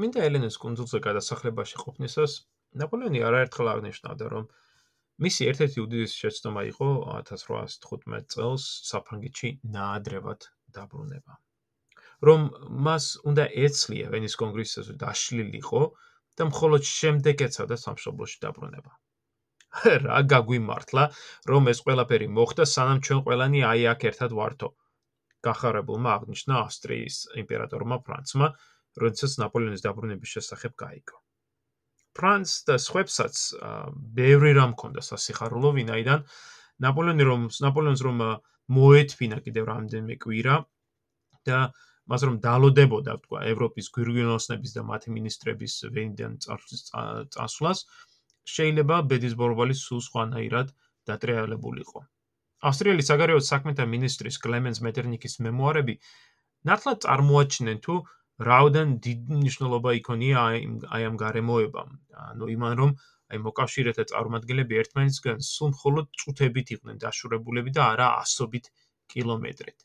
წმინდა ელენეს კონძულზე გადასახლებაში ყოფნისას ნაპოლეონი არაერთხელ აღნიშნავდა, რომ მისი ერთ-ერთი უდიდესი შეცდომა იყო 1815 წელს საფრანგეთში ნაადრევად დაბრუნება. რომ მას უნდა ეცლია ვენის კონგრესზე დაშლილიყო და მხოლოდ შემდეგ ეცადა სამშობლოში დაბრუნება. რა გაგვიმართლა, რომ ეს ყველაფერი მოხდა სანამ ჩვენ ყველანი აი აქ ერთად ვართო. გახარებულმა აღნიშნა ავსტრიის იმპერატორმა ფრანცმა, როდესაც ნაპოლეონის დაბრუნების შესახებ გაიგო. ფრანც და სხვებსაც ბევრი რამ ჰქონდა სასიხარულო, ვინაიდან ნაპოლეონი რომ ნაპოლეონს რომ მოეთფინა კიდევ რამდენიმე კვირა და მას რომ დალოდებოდა, თქვა, ევროპის გვირგვინოსნების და მათი ministrების ვენიდან წასვლას, შეიძლება ბედის ბორბალი სულ სხვანაირად დატრიალებულიყო. ავსტრიელი საგარეო საქმეთა ministris კლემენს მეტერნიკის მემუარები ნათლად წარმოაჩენენ თუ რაოდენ დიდ ნიშნულობა იქონია აი ამ გარემოებამ. ანუ იმან რომ აი მოკავშირეთა წარმომადგენლები ერთმანეთსგან სულ მხოლოდ წუთებით იყვნენ დაშურებულები და არა ასობით კილომეტრით.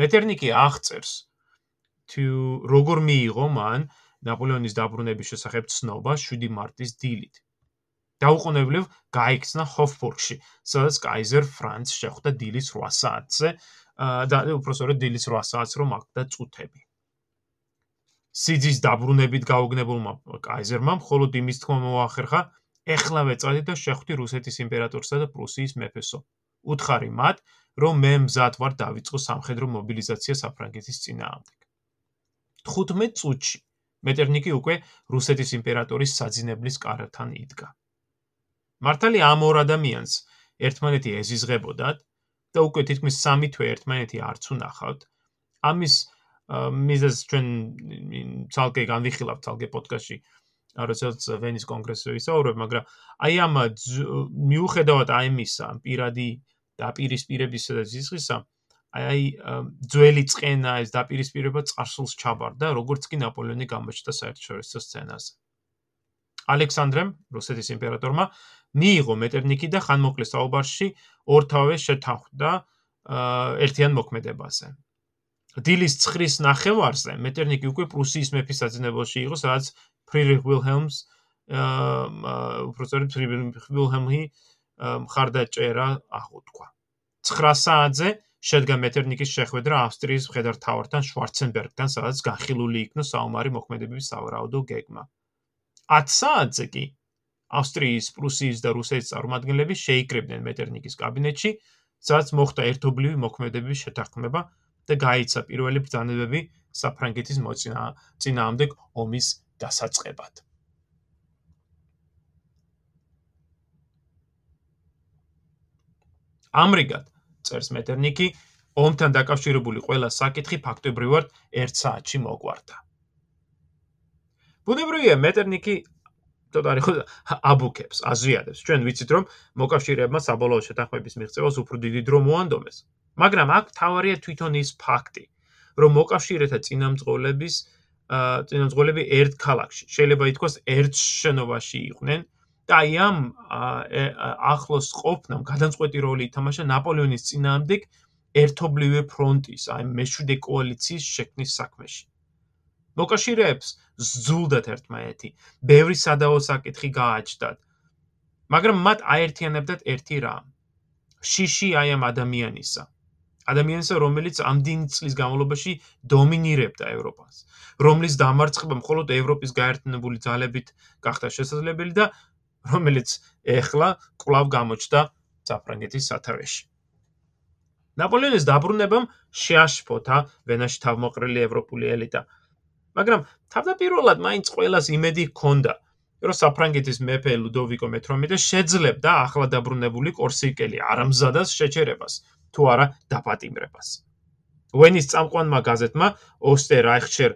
მეტერნიკი აღწერს თუ როგორ მიიღო მან ნაპოლეონის დაბრუნების შესახებ ცნობა 7 მარტის დილით. დაუყოვნებლივ გაიქცნა ჰოფბურგში, სადაც კაიზერ ფრანც შეხვდა დილის 8 საათზე და უბრალოდ დილის 8 საათს რომ აკდა წუთები. სიძის დაბრუნებით გაუგნებულმა კაიზერმა მხოლოდ იმის თქმა მოახერხა, ეხლავე წადი და შეხვდი რუსეთის იმპერატორსა და პრუსიის მეფესო. უთხარი მათ, რომ მე მზად ვარ დავიწყო სამხედრო მობილიზაცია საფრანგეთის წინააღმდეგ. 15 წუთში მეტერნიკი უკვე რუსეთის იმპერატორის საძინებლის კართან იდგა. მართალი ამ ორ ადამიანს ერთმანეთი ეზიზღებოდათ და უკვე თითქმის 3 თვე ერთმანეთი არც უნახავთ. ამის მიზეს ჩვენ ცალკე განვიხილავთ ცალკე პოდკასტში როდესაც ვენის კონგრესზე ვისაუბრებ, მაგრამ აი ამ მიუხედავად აი ამისა, პირადი დაპირისპირებისა და ზიზღისა, აი ძველი წენა ეს დაპირისპირება წარსულს ჩაბარდა, როგორც კი ნაპოლეონი გამოჩნდა საერთაშორისო სცენაზე. ალექსანდრემ, რუსეთის იმპერატორმა, მიიღო მეტერნიკი და ხანმოკლე საუბარში ორთავე შეთანხმდა ერთიან მოქმედებაზე. დილის 9-ის ნახევარზე მეტერნიკი უკვე პრუსიის მეფის საძინებელში იყო, სადაც ფრიდრიხ ვილჰელმს აა უბრალოდ ფრიდრიხ ვილჰელმი მხარდაჭერა აღუთქვა. 9 საათზე შედგა მეტერნიკის შეხვედრა ავსტრიის მხედართავართან შვარცენბერგთან, სადაც განხილული იქნა საომარი მოქმედებების სავარაუდო გეგმა. 10 საათზე კი ავსტრიის, პრუსიის და რუსეთის წარმომადგენლები შეიკრიბნენ მეტერნიკის კაბინეტში, სადაც მოხდა ერთობლივი მოქმედებების შეთანხმება და გაიცა პირველი ბრძანებები საფრანგეთის მოცინა წინააღმდეგ ომის დასაწყებად. ამრიგად წერს მეტერნიკი, ომთან დაკავშირებული ყველა საკითხი ფაქტობრივად 1 საათში მოგვარდა. ბუნებრივია მეტერნიკი თორე ხო აბუქებს, აზრიადებს. ჩვენ ვიცით რომ მოკავშირეებმა საბოლოო შეთანხმების მიღწევას უფრო დიდი დრო მოანდომეს. მაგრამ აქ თავარია თვითონ ის ფაქტი, რომ მოკავშირეთა წინამძღოლების წინამძღოლები ერთ ქალაქში, შეიძლება ითქვას ერთ შენობაში იყვნენ და აი ამ ახლოს ყოფნამ გადამწყვეტი როლი ითამაშა ნაპოლეონის წინააღმდეგ ერთობლივი ფრონტის, აი მეშვიდე კოალიციის შექმნის საქმეში. მოკავშირეებს ზულდათ ერთმანეთი, ბევრი სადავო საკითხი გააჩნდათ. მაგრამ მათ აერთიანებდათ ერთი რამ. შიში აი ამ ადამიანისა. ადამიანისა, რომელიც ამდენი წლის განმავლობაში დომინირებდა ევროპას, რომლის დამარცხება მხოლოდ ევროპის გაერთიანებული ძალებით გახდა შესაძლებელი და რომელიც ეხლა კლავ გამოჩნდა საფრანგეთის სათავეში. ნაპოლეონის დაბრუნებამ შეაშფოთა ვენაში თავმოყრილი ევროპული ელიტა. მაგრამ თავდაპირველად მაინც ყოველას იმედი ჰქონდა, რომ საფრანგეთის მეფე ლუდოვიკო მე-18 შეძლებდა ახლა დაბრუნებული კორსიკელი არამზადას შეჩერებას, თუ არა დაპატიმრებას. ვენის წამყვანმა გაზეთმა ოსტერ რაიხშერ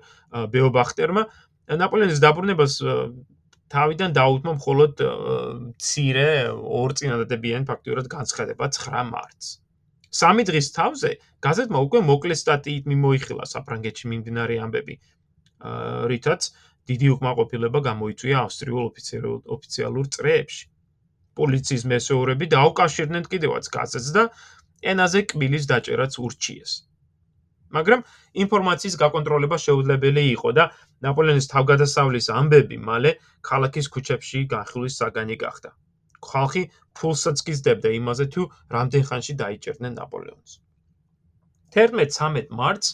ბეობახტერმა ნაპოლეონის დაბრუნებას თავიდან დაუთმო მხოლოდ ცირე ორ წინადადებიან ფაქტურად განცხადება 9 მარტს. სამი დღის თავზე გაზეთმა უკვე მოკლე სტატიით მიმოიხილა საფრანგეთში მიმდინარე ამბები, რითაც დიდი უკმაყოფილება გამოიწვია ავსტრიულ ოფიციალურ ოფიციალურ წრეებში. პოლიციის მესეურები დაუკავშირდნენ კიდევაც გაზეთს და ენაზე კბილის დაჭერაც ურჩიეს. მაგრამ ინფორმაციის გაკონტროლება შეუძლებელი იყო და ნაპოლეონის თავგადასავლის ამბები მალე ქალაქის ქუჩებში განხილვის საგანი გახდა. ხალხი ფულსაც გიზდებდა იმაზე თუ რამდენ ხანში დაიჭერდნენ ნაპოლეონს. 11-13 მარტს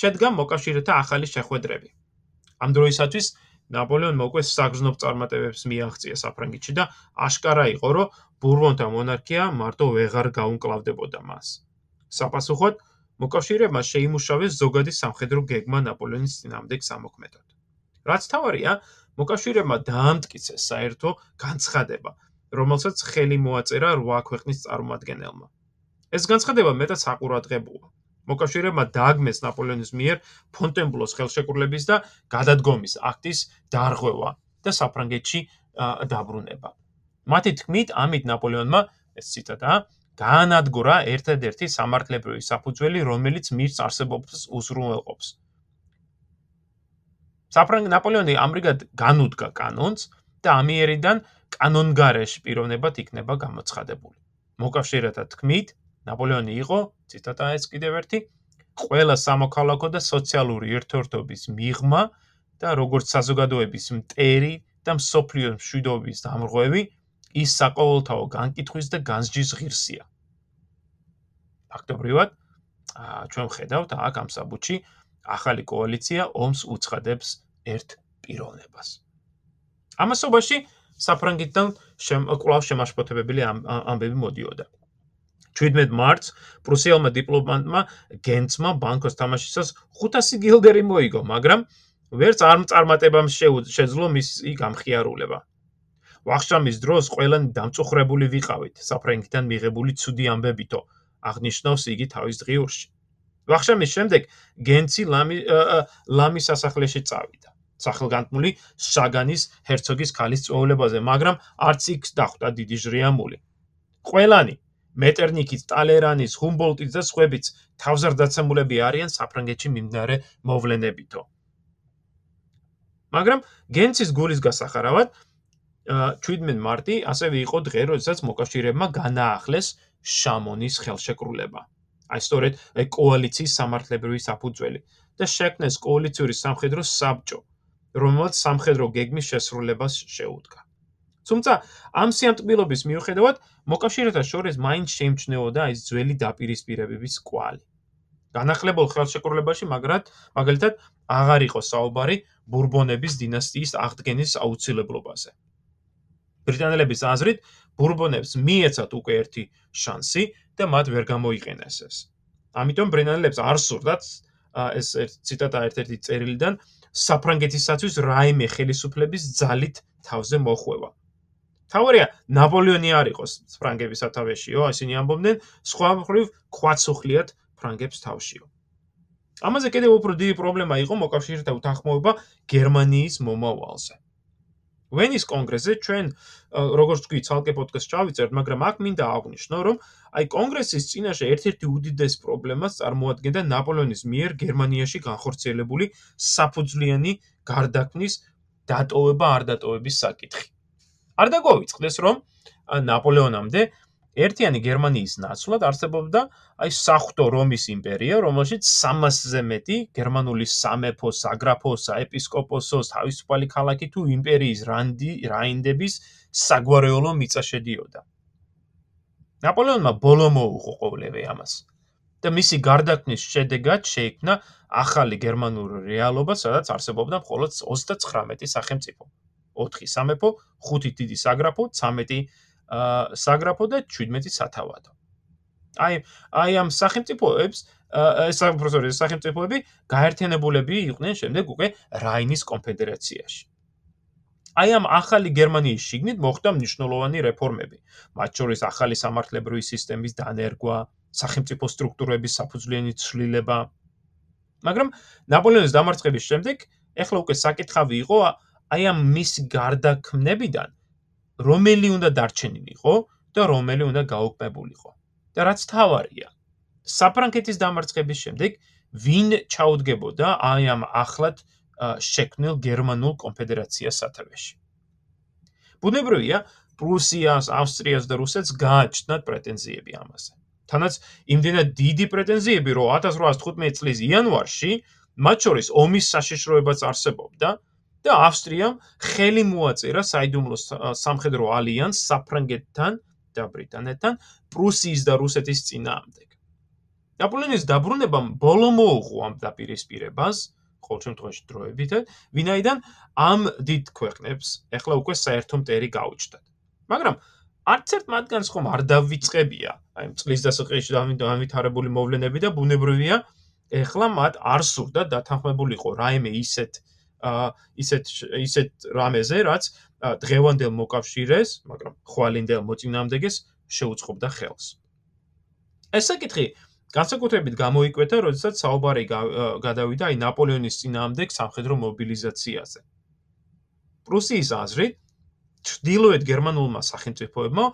შედგა მოკავშირეთა ახალი შეხვედრები. ამ დროისათვის ნაპოლეონმა უკვე საგზნობ წარმატებებს მიაღწია საფრანგეთში და აშკარა იყო, რომ ბურბონთა მონარქია მარტო ვეღარ გაუნკლავდებოდა მას. საპასუხოდ მოკავშირეებმა შეიმუშავეს ზოგადი სამხედრო გეგმა ნაპოლეონის ძინავდეკ სამოქმედოდ. რაც თავარია, მოკავშირეებმა დაამტკიცეს საერთო განცხადება, რომელსაც ხელი მოაწერა 8 ქვეყნის წარმომადგენელმა. ეს განცხადება მეტად საყურადღებოა. მოკავშირეებმა დააგმეს ნაპოლეონის მიერ ფონტენბლოს ხელშეკრულების და გადადგომის აქტის დარღვევა და საფრანგეთში დაბრუნება. მათი თქმით, ამით ნაპოლეონმა ეს ციტატაა გაანადგურა ერთადერთი სამართლებრივი საფუძველი, რომელიც მის არსებობას უზრუნველყოფს. საფრანგ ნაპოლეონი ამრიგად განუდგა კანონს და ამიერიდან კანონგარეშ პიროვნებად იქნება გამოცხადებული. მოკავშირეთა თქმით, ნაპოლეონი იყო, ციტატაა ეს კიდევ ერთი, ყველა სამოქალაქო და სოციალური ერთერთობის მიღმა და როგორც საზოგადოების მტერი და მსოფლიოს მშვიდობის დამრღვევი ის საყოველთაო განკითხვის და განსჯის ღირსია. ფაქტობრივად, ჩვენ ხედავთ აქ ამ საბუთში ახალი კოალიცია ომს უცხადებს ერთ პიროვნებას. ამასობაში საფრანგეთთან კვლავ შემაშფოთებებელი ამბები მოდიოდა. 17 მარტს პრუსიელმა დიპლომატმა გენცმა ბანკოს თამაშისას 500 გილდერი მოიგო, მაგრამ ვერც არ წარმატებამ შეძლო მის იქ ამხიარულება. ვახშამის დროს ყველანი დამწუხრებული ვიყავით საფრანგეთიდან მიღებული ცუდი ამბებითო, აღნიშნავს იგი თავის დღიურში. ვახშამის შემდეგ გენცი ლამი ლამის სასახლეში წავიდა. სახელგანთმული შაგანის ჰერცოგის ქალის წვეულებაზე, მაგრამ არც იქ დახვდა დიდი ჟრიამული. ყველანი მეტერნიკის ტალერანის ჰუმბოლტის და სხვებიც თავზარდაცემულები არიან საფრანგეთში მიმდინარე მოვლენებითო მაგრამ გენცის გულის გასახარავად 17 მარტი ასევე იყო დღე, როდესაც მოკავშირეებმა განაახლეს შამონის ხელშეკრულება. აი სწორედ კოალიციის სამართლებრივი საფუძველი და შექმნეს კოალიციური სამხედრო საბჭო, რომელსაც სამხედრო გეგმის შესრულებას შეუდგა. თუმცა ამ სიამტკბილობის მიუხედავად მოკავშირეთა შორის მაინც შეიმჩნეოდა ეს ძველი დაპირისპირებების კვალი. განახლებულ ხელშეკრულებაში მაგრად მაგალითად აღარ იყო საუბარი ბურბონების დინასტიის აღდგენის აუცილებლობაზე. ბრიტანელების აზრით, ბურბონებს მიეცათ უკვე ერთი შანსი და მათ ვერ გამოიყენეს ეს. ამიტომ ბრიტანელებს არ სურდათ ეს ციტატა ერთ-ერთი წერილიდან საფრანგეთისათვის რაიმე ხელისუფლების ძალით თავზე მოხვევა. თავარია ნაპოლეონი არ იყოს ფრანგების სათავეშიო, ისინი ამბობდნენ, სხვა მხრივ ყვაცუხლიათ ფრანგებს თავშიო. ამაზე კიდევ უფრო დიდი პრობლემა იყო მოკავშირეთა უთანხმოება გერმანიის მომავალზე. ვენის კონგრესზე ჩვენ როგორც თქვი ცალკე პოდკასტ ჩავიწერთ, მაგრამ აქ მინდა აღვნიშნო, რომ აი კონგრესის წინაშე ერთ-ერთი უდიდეს პრობლემას წარმოადგენდა ნაპოლეონის მიერ გერმანიაში განხორციელებული საფუძვლიანი გარდაქმნის დატოვება არ დატოვების საკითხი. არ დაგვაიწყდეს რომ ნაპოლეონამდე ერთიანი გერმანიის ნაცვლად არსებობდა აი საღვთო რომის იმპერია, რომელშიც 300-ზე მეტი გერმანული სამეფო, საგრაფო, საეპისკოპოსო, თავისუფალი ქალაქი თუ იმპერიის რანდი, რაინდების საგვარეულო მიწა შედიოდა. ნაპოლეონმა ბოლო მოუღო ყოველივე ამას. და მისი გარდაქმნის შედეგად შეიქმნა ახალი გერმანული რეალობა, სადაც არსებობდა მხოლოდ 39 სახელმწიფო. 4 სამეფო, 5 დიდი საგრაფო, 13 საგრაფო და 17 სათავადო. აი აი ამ სახელმწიფოებს ეს პროფესორი სახელმწიფოები გაერთიანებულები იყვნენ შემდეგ უკვე რაინის კონფედერაციაში. აი ამ ახალი გერმანიის შიგნით მოხდა მნიშვნელოვანი რეფორმები, მათ შორის ახალი სამართლებრივი სისტემის დანერგვა, სახელმწიფო სტრუქტურების საფუძვლიანი ცვლილება. მაგრამ ნაპოლეონის დამარცხების შემდეგ ეხლა უკვე საკითხავი იყო აი ამ მის გარდაქმნებიდან რომელი უნდა დარჩენილიყო და რომელი უნდა გაუკმებულიყო. და რაც თავარია, საფრანგეთის დამარცხების შემდეგ ვინ ჩაუდგებოდა აი ამ ახლად შექმნილ გერმანულ კონფედერაციას სათავეში. ბუნებრივია, პრუსიას, ავსტრიას და რუსეთს გააჩნდათ პრეტენზიები ამაზე. თანაც იმდენად დიდი პრეტენზიები, რომ 1815 წლის იანვარში მათ შორის ომის საშიშროებაც არსებობდა და ავსტრიამ ხელი მოაწერა საიდუმლო სამხედრო ალიანს საფრანგეთთან და ბრიტანეთთან პრუსიის და რუსეთის წინააღმდეგ. ნაპოლეონის დაბრუნებამ ბოლო მოუღო ამ დაპირისპირებას, ყოველ შემთხვევაში დროებითად, ვინაიდან ამ დიდ ქვეყნებს ეხლა უკვე საერთო მტერი გაუჩნდათ. მაგრამ არც ერთ მათგანს ხომ არ დავიწყებია, აი წლის დასაწყისში დავითარებული მოვლენები და ბუნებრივია, ეხლა მათ არ სურდა დათანხმებულიყო რაიმე ისეთ აა ისეთ ისეთ რამეზე, რაც დღევანდელ მოკავშირეს, მაგრამ ხვალინდელ მოწინააღმდეგეს შეუწყობდა ხელს. ეს საკითხი განსაკუთრებით გამოიკვეთა, როდესაც საუბარი გადავიდა აი ნაპოლეონის წინააღმდეგ სამხედრო მობილიზაციაზე. პრუსიის აზრით ჩდილოეთ გერმანულმა სახელმწიფოებმა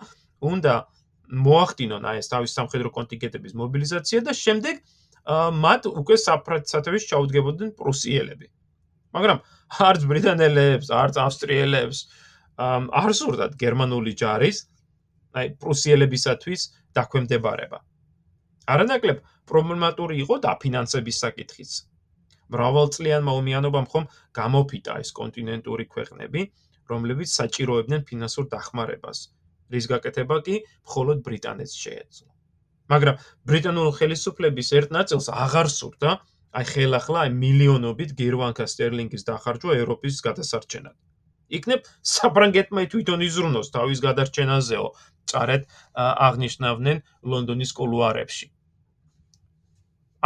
უნდა მოახდინონ აი ეს თავის სამხედრო კონტინგენტების მობილიზაცია და შემდეგ მათ უკვე საფრანგეთის ჩაუდგებოდნენ პრუსიელები. მაგრამ არც ბრიტანელებს, არც ავსტრიელებს არ სურდათ გერმანული ჯარის აი პრუსიელებისათვის დაქვემდებარება. არანაკლებ პრობლემატური იყო დაფინანსების საკითხიც. მრავალწლიანმა ომიანობამ ხომ გამოფიტა ეს კონტინენტური ქვეყნები, რომლებიც საჭიროებდნენ ფინანსურ დახმარებას, რის გაკეთება კი მხოლოდ ბრიტანეთს შეეძლო. მაგრამ ბრიტანულ ხელისუფლების ერთ ნაწილს აღარ სურდა აი ხელახლა აი მილიონობით გერვანკა სტერლინგის დახარჯვა ევროპის გადასარჩენად. იქნებ საფრანგეთმა თვითონ იზრუნოს თავის გადარჩენაზეო, წარეთ აღნიშნავდნენ ლონდონის კულუარებში.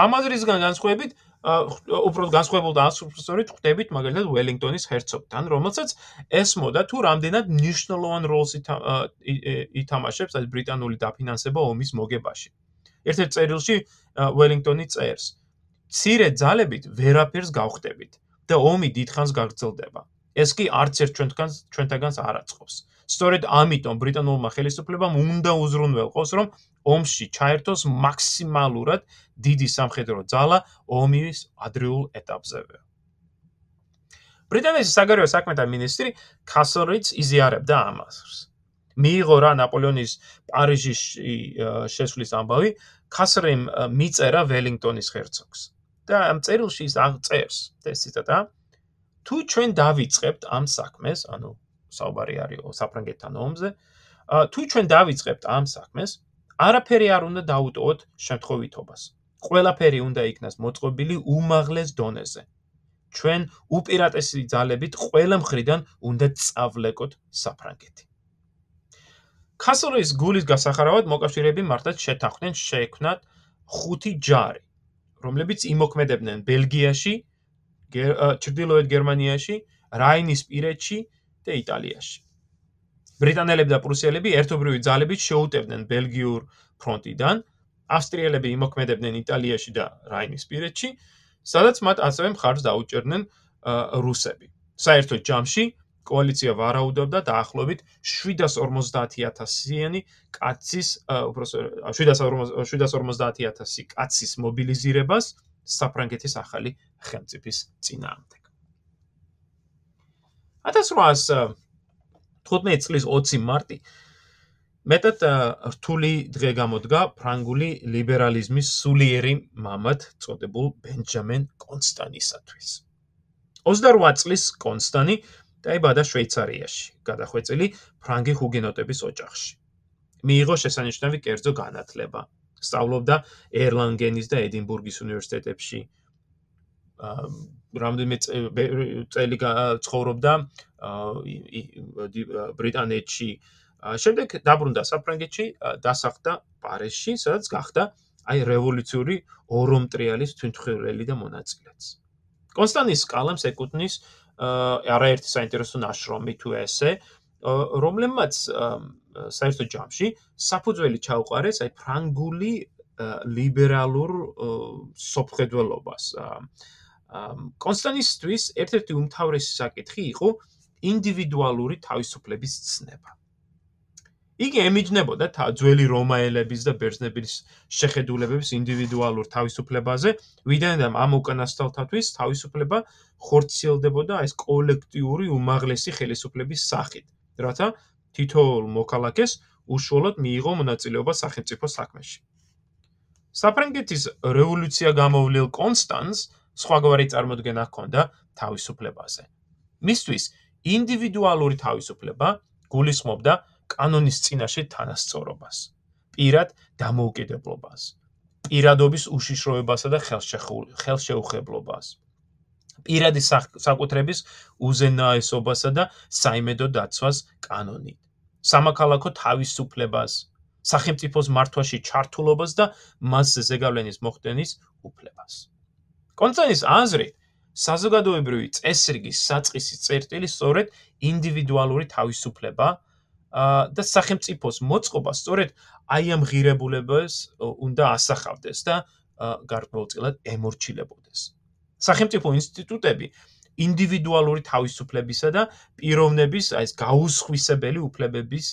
ამ აზრისგან განსხვავებით უფრო განსხვავებულ და სწორედ ხვდებით მაგალითად ველინგტონის ჰერცოგთან, რომელსაც ესმოდა თუ რამდენად მნიშვნელოვან როლს ითამაშებს ეს ბრიტანული დაფინანსება ომის მოგებაში. ერთ-ერთ წერილში ველინგტონი წერს მცირე ძალებით ვერაფერს გავხდებით და ომი დიდხანს გაგრძელდება. ეს კი არც ერთ ჩვენთანს ჩვენთაგანს არ აწყობს. სწორედ ამიტომ ბრიტანულმა ხელისუფლებამ უნდა უზრუნველყოს, რომ ომში ჩაერთოს მაქსიმალურად დიდი სამხედრო ძალა ომის ადრეულ ეტაპზევე. ბრიტანეთის საგარეო საქმეთა მინისტრი კასორიც იზიარებდა ამას. მიიღო რა ნაპოლეონის პარიზში შესვლის ამბავი, კასრიმ მიწერა ველინგტონის герцогს. და ამ წერილში ის აღწერს, ეს ციტატა: თუ ჩვენ დავიწყებთ ამ საქმეს, ანუ საუბარი არის საფრანგეთთან ომზე, თუ ჩვენ დავიწყებთ ამ საქმეს, არაფერი არ უნდა დაუტოვოთ შემთხვევითობას. ყველაფერი უნდა იქნას მოწყობილი უმაღლეს დონეზე. ჩვენ უპირატესი ძალებით ყველა მხრიდან უნდა წავლეკოთ საფრანგეთი. კასოლის გულის გასახარავად მოკავშირეები მართლაც შეთანხმდნენ შეექმნათ ხუთი ჯარი, რომლებიც იმოქმედებდნენ ბელგიაში, ჩრდილოეთ გერმანიაში, რაინის პირეთში და იტალიაში. ბრიტანელები და პრუსიელები ერთობრივი ძალებით შეუტევდნენ ბელგიურ ფრონტიდან, ავსტრიელები იმოქმედებდნენ იტალიაში და რაინისპირეთში, სადაც მათ ასევე მხარს დაუჭერდნენ რუსები. საერთოდ ჯამში კოალიცია ვარაუდობდა დაახლოებით 750000-იანი კაცის, უბრალოდ 750000 კაცის მობილიზირებას საფრანგეთის ახალი ხელმწიფის წინააღმდეგ. 1800 15 წლის 20 მარტი მეტად რთული დღე გამოდგა ფრანგული ლიბერალიზმის სულიერი მამად წოდებულ ბენჯამენ კონსტანისათვის. 28 წლის კონსტანი დაიბადა შვეიცარიაში, გადახვეწილი ფრანგი ჰუგენოტების ოჯახში. მიიღო შესანიშნავი კერძო განათლება. სწავლობდა ერლანგენის და ედინბურგის უნივერსიტეტებში. რამდენიმე წელი ცხოვრობდა ბრიტანეთში. შემდეგ დაბრუნდა საფრანგეთში, დასახლდა პარიზში, სადაც გახდა აი რევოლუციური ორომტრიალის თვითმხილველი და მონაწილეც. კონსტანტის კალამს ეკუთვნის არაერთი საინტერესო ნაშრომი თუ ესე, რომლებმაც საერთო ჯამში საფუძველი ჩაუყარეს აი ფრანგული ლიბერალურ სოფხედველობას. კონსტანტისთვის ერთ-ერთი უმთავრესი საკითხი იყო ინდივიდუალური თავისუფლების ცნება. იგი ემიჯნებოდა ძველი რომაელების და ბერძნების შეხედულებებს ინდივიდუალურ თავისუფლებაზე, ვიდრე ამ უკანასკნელთათვის თავისუფლება ხორციელდებოდა ეს კოლექტიური უმაღლესი ხელისუფლების სახით, რათა თითოეულ მოქალაქეს უშუალოდ მიიღო მონაწილეობა სახელმწიფო საქმეში. საფრანგეთის რევოლუცია გამოვლილ კონსტანს სხვაგვარი წარმოდგენა ჰქონდა თავისუფლებაზე. მისთვის ინდივიდუალური თავისუფლება გულისხმობდა კანონის წინაშე თანასწორობას, პირად დამოუკიდებლობას, პირადობის უშიშროებასა და ხელშეუხებლობას. პირადი საკუთრების უზენაესობასა და საიმედო დაცვას კანონით. სამოქალაქო თავისუფლებას, სახელმწიფოს მართვაში ჩართულობას და მასზე ზეგავლენის მოხდენის უფლებას. კონცენის აზრით, საზოგადოებრივი წესრიგის საწყისი წერტილი სწორედ ინდივიდუალური თავისუფლება და სახელმწიფოს მოწყობა სწორედ აი ამ ღირებულებას უნდა ასახავდეს და გარკვეულწილად ემორჩილებოდეს. სახელმწიფო ინსტიტუტები ინდივიდუალური თავისუფლებისა და პიროვნების აი ეს გაუსხვისებელი უფლებების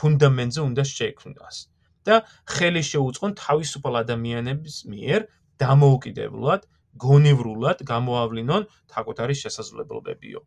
ფუნდამენტზე უნდა შეექმნას და ხელი შეუწყონ თავისუფალ ადამიანების მიერ დამოუკიდებლად, გონივრულად გამოავლინონ თაკუთარი შესაძლებლობებიო.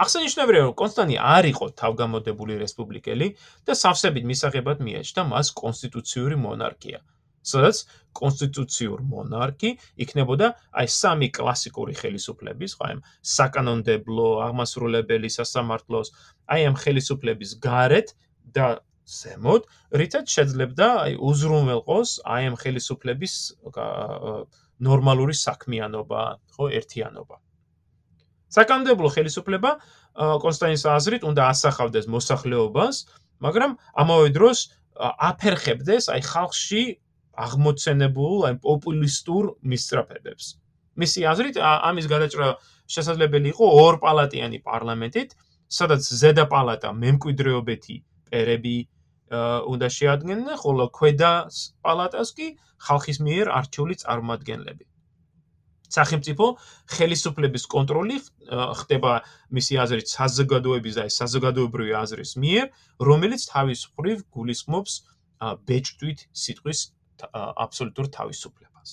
ახსენიშნებია, რომ კონსტანტინე არ იყო თავგამოდებული რესპუბლიკელი და სავსებით მისაღებად მიაჩნდა მას კონსტიტუციური მონარქია. სადაც კონსტიტუციურ მონარქი იქნებოდა აი სამი კლასიკური ხელისუფლების, ხო, აი საკანონმდებლო, აღმასრულებელი, სასამართლოს, აი ამ ხელისუფლების გარეთ და ზემოთ, რითაც შეძლებდა აი უზრუნველყოს აი ამ ხელისუფლების ნორმალური საქმიანობა, ხო, ერთიანობა. საკანონმდებლო ხელისუფლება კონსტანტინის აზრით უნდა ასახავდეს მოსახლეობას, მაგრამ ამავე დროს აფერხებდეს აი ხალხში აღმოცენებულ აი პოპულისტურ მისწრაფებებს. მისი აზრით ამის გადაჭრა შესაძლებელი იყო ორპალატიანი პარლამენტით, სადაც ზედა პალატა მემკვიდრეობითი პერები უნდა შეადგენდნენ, ხოლო ქვედა პალატას კი ხალხის მიერ არჩეული წარმომადგენლები. სახელმწიფო ხელისუფლების კონტროლი ხდება მისი აზრით საზოგადოების და საზოგადოებრივი აზრის მიერ, რომელიც თავის მხრივ გულისხმობს ბეჭდვით სიტყვის აბსოლუტურ თავისუფლებას.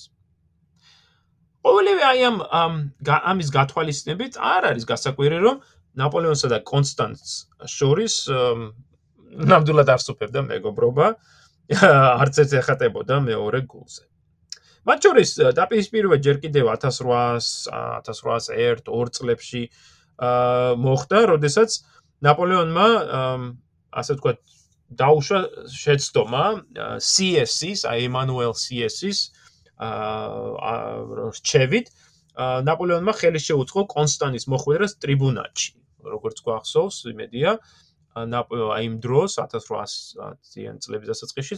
ყოველივე აი ამ ამის გათვალისწინებით არ არის გასაკვირი რომ ნაპოლეონსა და კონსტანტს შორის ნამდვილად არ სუფევდა მეგობრობა არც ეხატებოდა მეორე გულზე. მათ შორის დაპირისპირება ჯერ კიდევ 1800 1801 წლებში მოხდა, როდესაც ნაპოლეონმა ასე ვთქვათ დაუშვა შეცდომა CS-ის, აი ემანუელ CS-ის აა რჩევით ნაპოლეონმა ხელი შეუწყო კონსტანტის მოხვედრას ტრიბუნატში. როგორც გვახსოვს, იმედია აი იმ დროს 1800-იან წლების დასაწყისში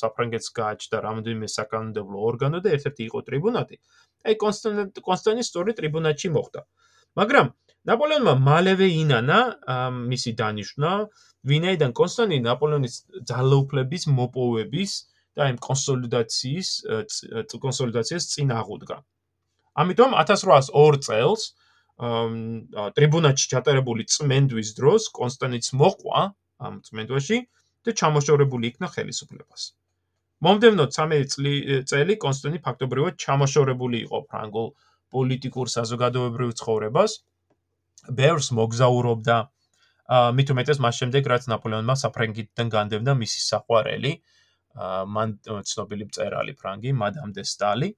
საფრანგეთს გააჩნდა რამდენიმე საკანონმდებლო ორგანო და ერთ-ერთი იყო ტრიბუნატი. აი კონსტანტ კონსტანტის სწორი ტრიბუნატში მოხვდა. მაგრამ ნაპოლეონმა მალევე ინანა მისი დანიშნა ვინაიდან კონსტანტინე ნაპოლეონის ძალაუფლების მოპოვების და იმ კონსოლიდაციის კონსოლიდაციას წინ აღუდგა. ამიტომ 1802 წელს ტრიბუნატში ჩატარებული წმენდვის დროს კონსტანტინეც მოყვა ამ წმენდვაში და ჩამოშორებული იქნა ხელისუფლებას. მომდევნო 13 წელი კონსტანტინე ფაქტობრივად ჩამოშორებული იყო ფრანგულ პოლიტიკურ საზოგადოებრივ ცხოვრებას. ბევრს მოგზაურობდა. მით უმეტეს მას შემდეგ რაც ნაპოლეონმა საფრანგეთიდან განდევნა მისი საყვარელი მან ცნობილი მწერალი ფრანგი მადამ დე სტალი.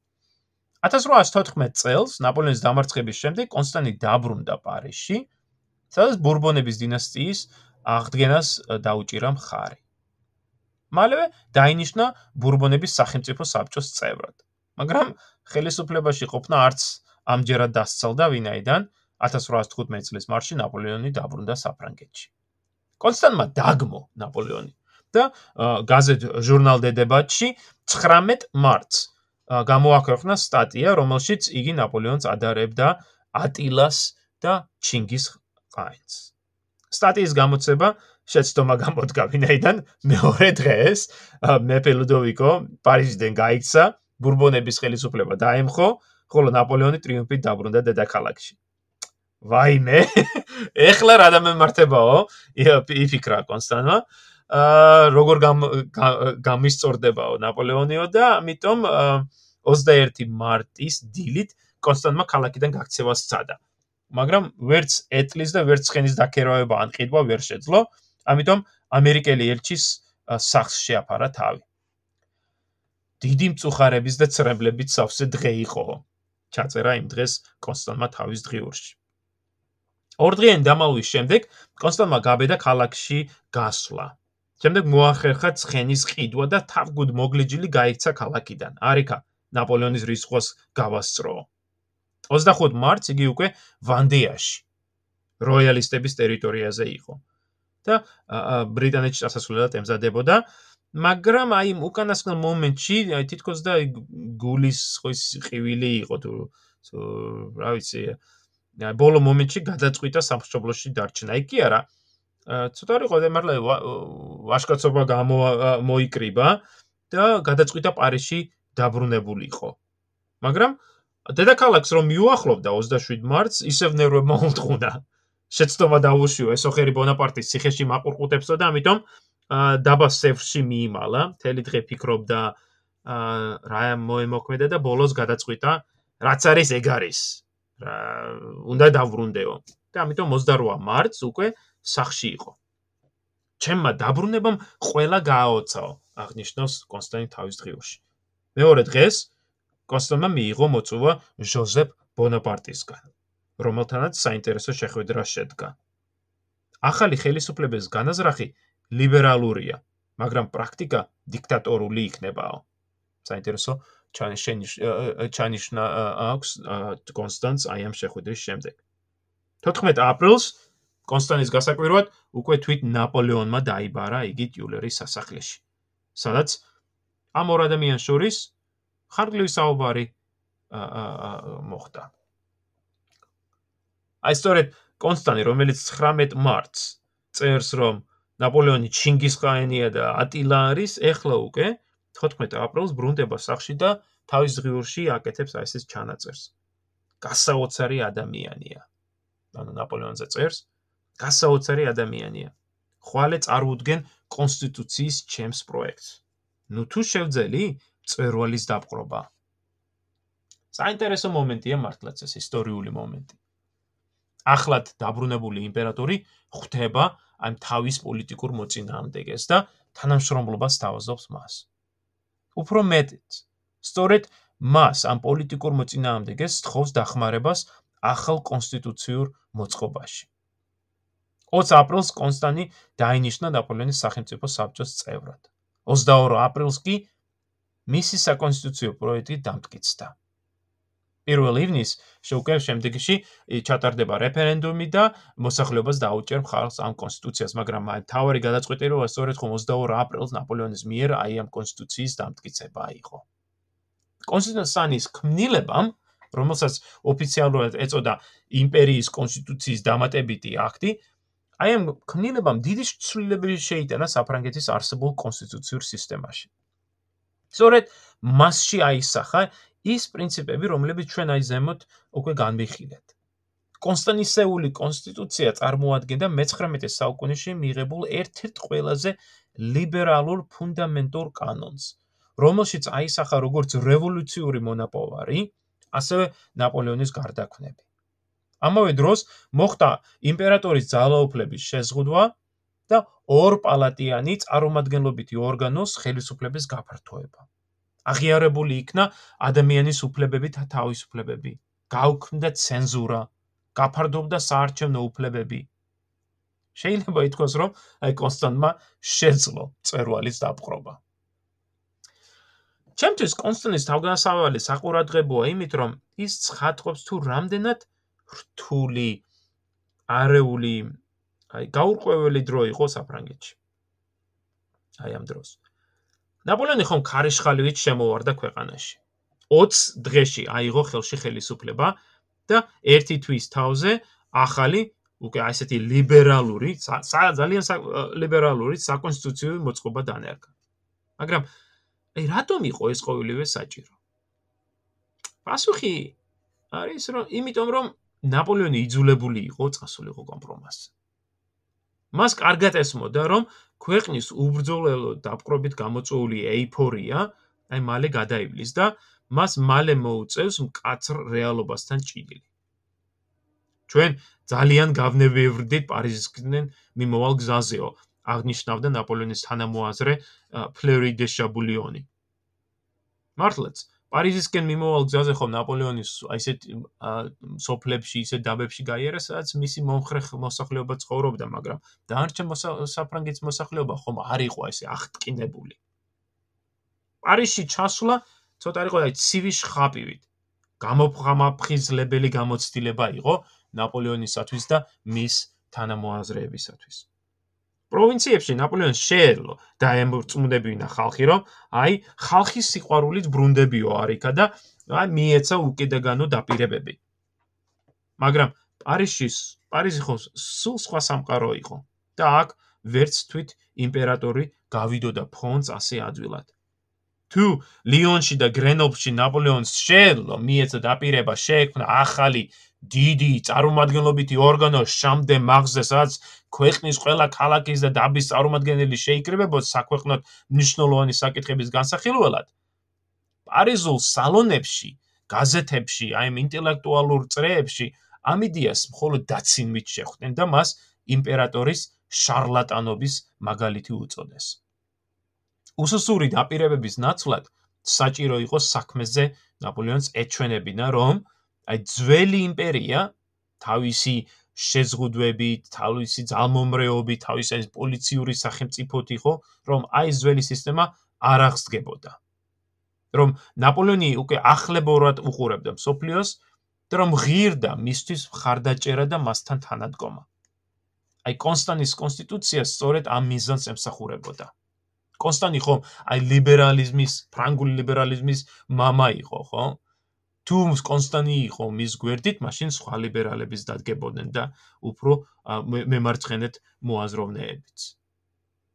1814 წელს ნაპოლეონის დამარცხების შემდეგ კონსტანტინე დაბრუნდა პარიზში სადაც ბურბონების დინასტიის აღდგენას დაუჭირა მხარი მალევე დაინიშნა ბურბონების სახელმწიფო საბჭოს წევრად მაგრამ ხელისუფლებაში ყოფნა არც ამჯერად დასცალდა ვინაიდან 1815 წლის მარტში ნაპოლეონი დაბრუნდა საფრანგეთში. კონსტანტმა დაგმო ნაპოლეონი და გაზეთ ჟურნალ დე დებატში 19 მარტს გამოაქვეყნა სტატია, რომელშიც იგი ნაპოლეონს ადარებდა ატილას და ჩინგის ხაინს. სტატიის გამოცება შეცდომა გამოდგა ვინაიდან მეორე დღეს მეფე ლუდოვიკო პარიზიდან გაიქცა, ბურბონების ხელისუფლება დაემხო, ხოლო ნაპოლეონი ტრიუმფით დაბრუნდა დედაქალაქში. ვაიმე ეხლა რა დამემართებაო იფიქრა კონსტანტმა აა როგორ გამისწორდებაო ნაპოლეონიო და ამიტომ 21 მარტის დილით კონსტანტმა ქალაქიდან გაქცევა სცადა. მაგრამ ვერც ეტლის და ვერც ხენის დაქერავება ან ყიდვა ვერ შეძლო ამიტომ ამერიკელი ელჩის სახს შეაფარა თავი. დიდი მწუხარების და ცრემლებით სავსე დღე იყო. ჩაწერა იმ დღეს კონსტანტმა თავის დღიურში. ორდღიანი დამალვის შემდეგ კონსტანტმა გაბედა ქალაქში გასვლა. შემდეგ მოახერხა ცხენის ყიდვა და თავგუდ მოგლიჯილი გაიქცა ქალაქიდან. არიქა ნაპოლეონის რისხვას გავასწრო. 25 მარტს იგი უკვე ვანდეაში როიალისტების ტერიტორიაზე იყო და ბრიტანეთში წასასვლელად ემზადებოდა. მაგრამ აი უკანასკნელ მომენტში აი თითქოს და გულის ხოს ყივილი იყო თუ რა ვიცი აი ბოლო მომენტში გადაწყვიტა სამშობლოში დარჩენა. აი კი არა. ცოტა რიყო და მართლა ვაშკაცობა გამოიკრიბა და გადაწყვიტა პარიზში დაბრუნებულიყო მაგრამ დედაქალაქს რომ მიუახლოვდა 27 მარტს ისევ ნერვებმა უთხოვნა შეცდომა დაუშიო ესოხერი ბონაპარტის ციხეში მაყურყუტებსო და ამიტომ დაბა სევრში მიიმალა, მთელი დღე ფიქრობდა რა მოემოქმედა და ბოლოს გადაწყვიტა, რაც არის ეგ არის. რა უნდა დავრუნდეო. და ამიტომ 28 მარტს უკვე სახში იყო. ჩემმა დაბრუნებამ ყველა გააოცაო, აღნიშნავს კონსტანტინ თავის დღიურში. მეორე დღეს კონსტანტმა მიიღო მოწვევა ჟოზეფ ბონაპარტისგან, რომელთანაც საინტერესო შეხვედრა შედგა. ახალი ხელისუფლების განაზრახი ლიბერალურია, მაგრამ პრაქტიკა დიქტატორული იქნებაო. საინტერესო ჩანიშნა აქვს კონსტანტს აი ამ შეხვედრის შემდეგ. 14 აპრილს კონსტანტის გასაკვირვად უკვე თვით ნაპოლეონმა დაიბარა იგი ტიულერის სასახლეში, სადაც ამ ორ ადამიანს შორის ხარგლივი საუბარი მოხდა. აი სწორედ კონსტანტი, რომელიც 19 მარტს წერს, რომ ნაპოლეონი ჩინგისხაენია და ატილა არის, ეხლა უკვე 14 აპრილს ბრუნდება სახში და თავის ღიურში აკეთებს აი ეს ჩანაწერს. გასაოცარი ადამიანია. ანუ ნაპოლეონზე წერს, გასაოცარი ადამიანია. ხვალე წარმოუდგენ კონსტიტუციის ჩემს პროექტს. ნუ თუ შევძელი წერვალის დაპყრობა. საინტერესო მომენტია მართლაც ეს ისტორიული მომენტი. ახლად დაბრუნებული იმპერატორი ხვდება ამ თავის პოლიტიკურ მოწინააღმდეგეს და თანამშრომლობას თავაზობს მას. უფრო მეტიც, სწორედ მას ამ პოლიტიკურ მოწინააღმდეგეს თხოვს დახმარებას ახალ კონსტიტუციურ მოწყობაში. 20 აპრილს კონსტანტინი დაინიშნა ნაპოლეონის სახელმწიფო საბჭოს წევრად. 22 აპრილს კი მისი საკონსტიტუციო პროექტი დამტკიცდა. 1 ივნის შეუკვევ შემდეგში ჩატარდება რეფერენდუმი და მოსახლეობას დაუჭერ მხარს ამ კონსტიტუციას, მაგრამ აი თავარი გადაწყვეტილება სწორედ ხომ 22 აპრილს ნაპოლეონის მიერ აი ამ კონსტიტუციის დამტკიცება იყო. კონსტიტუციის ქმნილებამ, რომელსაც ოფიციალურად ეწოდა იმპერიის კონსტიტუციის დამატებითი აქტი, აი ამ ქმნილებამ დიდი ცვლილებები შეიტანა საფრანგეთის არსებულ კონსტიტუციურ სისტემაში. სწორედ მასში აისახა ის პრინციპები, რომლებიც ჩვენ აი ზემოთ უკვე განვიხილეთ. კონსტანტინისეული კონსტიტუცია წარმოადგენდა მე-19 საუკუნეში მიღებულ ერთ-ერთ ყველაზე ლიბერალურ ფუნდამენტურ კანონს, რომელშიც აისახა როგორც რევოლუციური მონაპოვარი, ასევე ნაპოლეონის გარდაქმნები. ამავე დროს მოხდა იმპერატორის ძალაუფლების შეზღუდვა და ორპალატიანი წარმომადგენლობითი ორგანოს ხელისუფლების გაფართოება. აღიარებული იქნა ადამიანის უფლებები და თავისუფლებები. გაუქმდა ცენზურა, გაფარდობდა საარჩევნო უფლებები. შეიძლება ითქვას, რომ აი კონსტანტმა შეძლო წერვალის დაპყრობა. ჩემთვის კონსტანტის თავგანასავალი საყურადღებოა იმით, რომ ის ცხადყოფს თუ რამდენად რთული არეული აი გაურკვეველი დრო იყო საფრანგეთში. აი ამ დროს. ნაპოლეონი ხომ ქარიშხალივით შემოვარდა ქვეყანაში. 20 დღეში აიღო ხელში ხელისუფლება და ერთი თვის თავზე ახალი უკვე ასეთი ლიბერალური, ძალიან ლიბერალური საკონსტიტუციო მოწყობა დანერგა. მაგრამ აი რატომ იყო ეს ყოველივე საჭირო? პასუხი არის რომ იმიტომ რომ ნაპოლეონი იძულებული იყო წასულიყო კომპრომისზე. მას კარგად ესმოდა რომ ქვეყნის უბრძოლელო დაპყრობით გამოწვეული ეიფორია აი მალე გადაივლის და მას მალე მოუწევს მკაცრ რეალობასთან ჭიდილი. ჩვენ ძალიან გავნებივრდით პარიზისკენ მიმოვალ გზაზეო. აღნიშნავდა ნაპოლეონის თანამოაზრე ფლერი დე შაბულიონი. მართლაც, პარიზისკენ მიმოვალ გზაზე ხომ ნაპოლეონის აისეთ სოფლებში, ისეთ დაბებში გაიარა, სადაც მისი მომხრე მოსახლეობა ცხოვრობდა, მაგრამ დაარჩენ საფრანგეთის მოსახლეობა ხომ არ იყო ესე აღტკინებული. პარიზში ჩასვლა ცოტა იყო აი ცივი შხაპივით. გამოფხამაფხიზლებელი გამოცდილება იყო ნაპოლეონისათვის და მის თანამოაზრეებისათვის. პროვინციებში ნაპოლეონს შეეძლო და ემწმუნდებინა ხალხი, რომ აი ხალხის სიყვარულით ბრუნდებიო არიქა და აი მიეცა უკიდაგანო დაპირებები. მაგრამ პარიზის პარიზი ხო სულ სხვა სამყარო იყო და აქ ვერც თვით იმპერატორი გავიდოდა ფონს ასე ადვილად. თუ ლიონში და გრენობლში ნაპოლეონს შეეძლო მიეცა დაპირება შეექმნა ახალი დიდი წარმომადგენლობითი ორგანო შამდე მაღზე, სადაც ქვეყნის ყველა ქალაქის და დაბის წარმომადგენელი შეიკრიბებოდა საქვეყნოდ მნიშვნელოვანი საკითხების განსახილველად. პარიზულ სალონებში, გაზეთებში, აი ამ ინტელექტუალურ წრეებში ამ იდეას მხოლოდ დაცინვით შეხვდნენ და მას იმპერატორის შარლატანობის მაგალითი უწოდეს. უსუსური დაპირებების ნაცვლად საჭირო იყო საქმეზე ნაპოლეონს ეჩვენებინა, რომ აი ძველი იმპერია თავისი შეზღუდვებით, თავისი ძალმომრეობით, თავისი ეს პოლიციური სახელმწიფოთ იყო, რომ აი ძველი სისტემა არ აღსდგებოდა. რომ ნაპოლეონი უკვე ახლებურად უყურებდა სოფლიოს და რომ ღირდა მისთვის მხარდაჭერა და მასთან თანადგომა. აი კონსტანტის კონსტიტუცია სწორედ ამ მიზანს ემსახურებოდა. კონსტანტი ხო აი ლიბერალიზმის, ფრანგული ლიბერალიზმის мама იყო, ხო? თუ კონსტანტი იყო მის გვერდით, მაშინ სხვა ლიბერალებიც დადგებოდნენ და უფრო მემარცხენეთ მოაზროვნეებიც.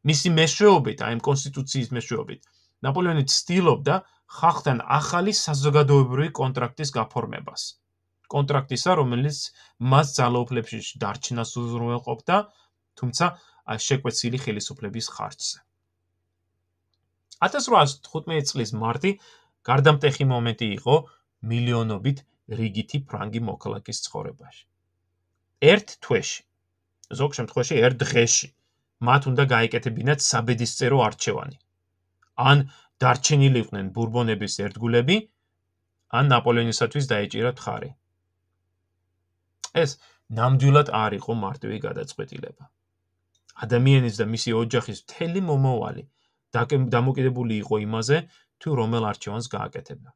მისი მეშვეობით, აი ამ კონსტიტუციის მეშვეობით, ნაპოლეონი ცდილობდა ხალხთან ახალი საზოგადოებრივი კონტრაქტის გაფორმებას. კონტრაქტისა, რომელიც მას ძალაუფლებში დარჩენას უზრუნველყოფდა, თუმცა შეკვეცილი ხელისუფლების ხარჯზე. 1815 წლის მარტი გარდამტეხი მომენტი იყო მილიონობით რიგითი ფრანგი მოქალაქის ცხოვრებაში. ერთ თვეში, ზოგ შემთხვევაში ერთ დღეში, მათ უნდა გაიკეთებინათ საბედისწერო არჩევანი. ან დარჩენილიყვნენ ბურბონების ერთგულები, ან ნაპოლეონისათვის დაეჭირათ ხარი. ეს ნამდვილად არ იყო მარტივი გადაწყვეტილება. ადამიანის და მისი ოჯახის მთელი მომავალი დამოკიდებული იყო იმაზე, თუ რომელ არჩევანს გააკეთებდა.